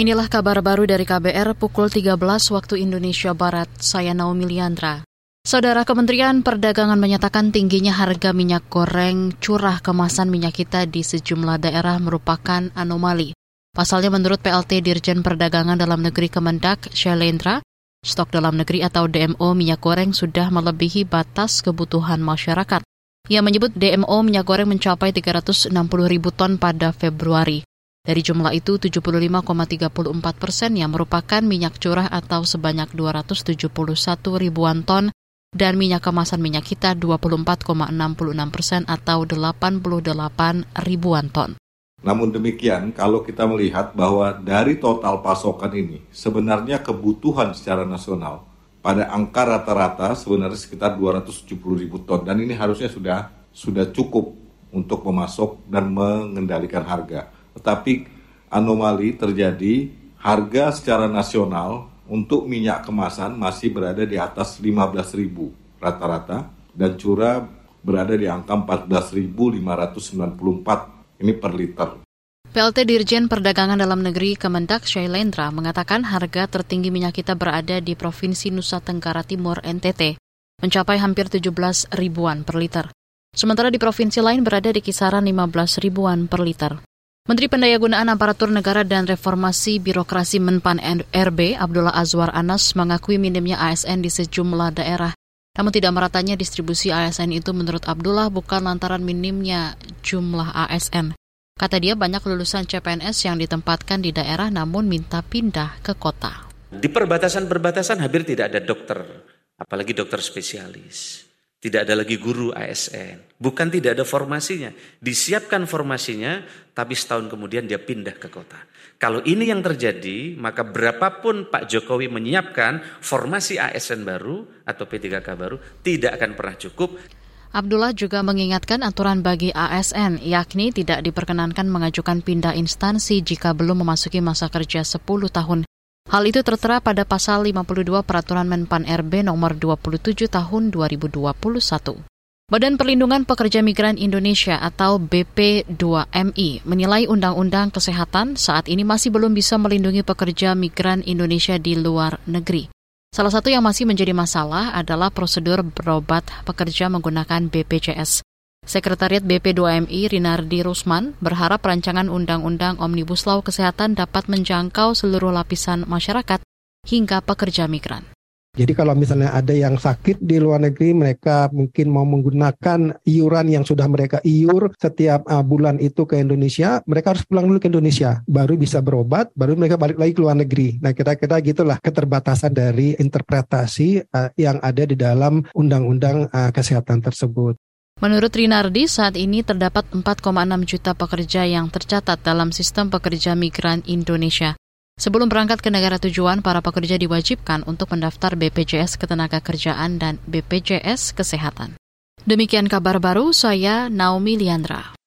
Inilah kabar baru dari KBR pukul 13 waktu Indonesia Barat. Saya Naomi Liandra. Saudara Kementerian Perdagangan menyatakan tingginya harga minyak goreng curah kemasan minyak kita di sejumlah daerah merupakan anomali. Pasalnya menurut PLT Dirjen Perdagangan Dalam Negeri Kemendak, Shalendra, stok dalam negeri atau DMO minyak goreng sudah melebihi batas kebutuhan masyarakat. Ia menyebut DMO minyak goreng mencapai 360 ribu ton pada Februari. Dari jumlah itu, 75,34 persen yang merupakan minyak curah atau sebanyak 271 ribuan ton dan minyak kemasan minyak kita 24,66 persen atau 88 ribuan ton. Namun demikian, kalau kita melihat bahwa dari total pasokan ini, sebenarnya kebutuhan secara nasional pada angka rata-rata sebenarnya sekitar 270 ribu ton dan ini harusnya sudah sudah cukup untuk memasok dan mengendalikan harga tetapi anomali terjadi harga secara nasional untuk minyak kemasan masih berada di atas 15.000 rata-rata dan curah berada di angka 14.594 ini per liter. PLT Dirjen Perdagangan Dalam Negeri Kemendak Shailendra mengatakan harga tertinggi minyak kita berada di Provinsi Nusa Tenggara Timur NTT, mencapai hampir 17 ribuan per liter. Sementara di provinsi lain berada di kisaran 15 ribuan per liter. Menteri Pendayagunaan Aparatur Negara dan Reformasi Birokrasi Menpan RB Abdullah Azwar Anas mengakui minimnya ASN di sejumlah daerah. Namun tidak meratanya distribusi ASN itu menurut Abdullah bukan lantaran minimnya jumlah ASN. Kata dia banyak lulusan CPNS yang ditempatkan di daerah namun minta pindah ke kota. Di perbatasan-perbatasan hampir tidak ada dokter, apalagi dokter spesialis. Tidak ada lagi guru ASN. Bukan tidak ada formasinya. Disiapkan formasinya, tapi setahun kemudian dia pindah ke kota. Kalau ini yang terjadi, maka berapapun Pak Jokowi menyiapkan formasi ASN baru atau P3K baru, tidak akan pernah cukup. Abdullah juga mengingatkan aturan bagi ASN, yakni tidak diperkenankan mengajukan pindah instansi jika belum memasuki masa kerja 10 tahun Hal itu tertera pada pasal 52 Peraturan Menpan RB nomor 27 tahun 2021. Badan Perlindungan Pekerja Migran Indonesia atau BP2MI menilai Undang-Undang Kesehatan saat ini masih belum bisa melindungi pekerja migran Indonesia di luar negeri. Salah satu yang masih menjadi masalah adalah prosedur berobat pekerja menggunakan BPJS. Sekretariat BP2MI Rinardi Rusman berharap rancangan Undang-Undang Omnibus Law Kesehatan dapat menjangkau seluruh lapisan masyarakat hingga pekerja migran. Jadi kalau misalnya ada yang sakit di luar negeri, mereka mungkin mau menggunakan iuran yang sudah mereka iur setiap uh, bulan itu ke Indonesia, mereka harus pulang dulu ke Indonesia, baru bisa berobat, baru mereka balik lagi ke luar negeri. Nah kira-kira gitulah keterbatasan dari interpretasi uh, yang ada di dalam undang-undang uh, kesehatan tersebut. Menurut Rinardi, saat ini terdapat 4,6 juta pekerja yang tercatat dalam sistem pekerja migran Indonesia. Sebelum berangkat ke negara tujuan, para pekerja diwajibkan untuk mendaftar BPJS Ketenagakerjaan dan BPJS Kesehatan. Demikian kabar baru, saya Naomi Liandra.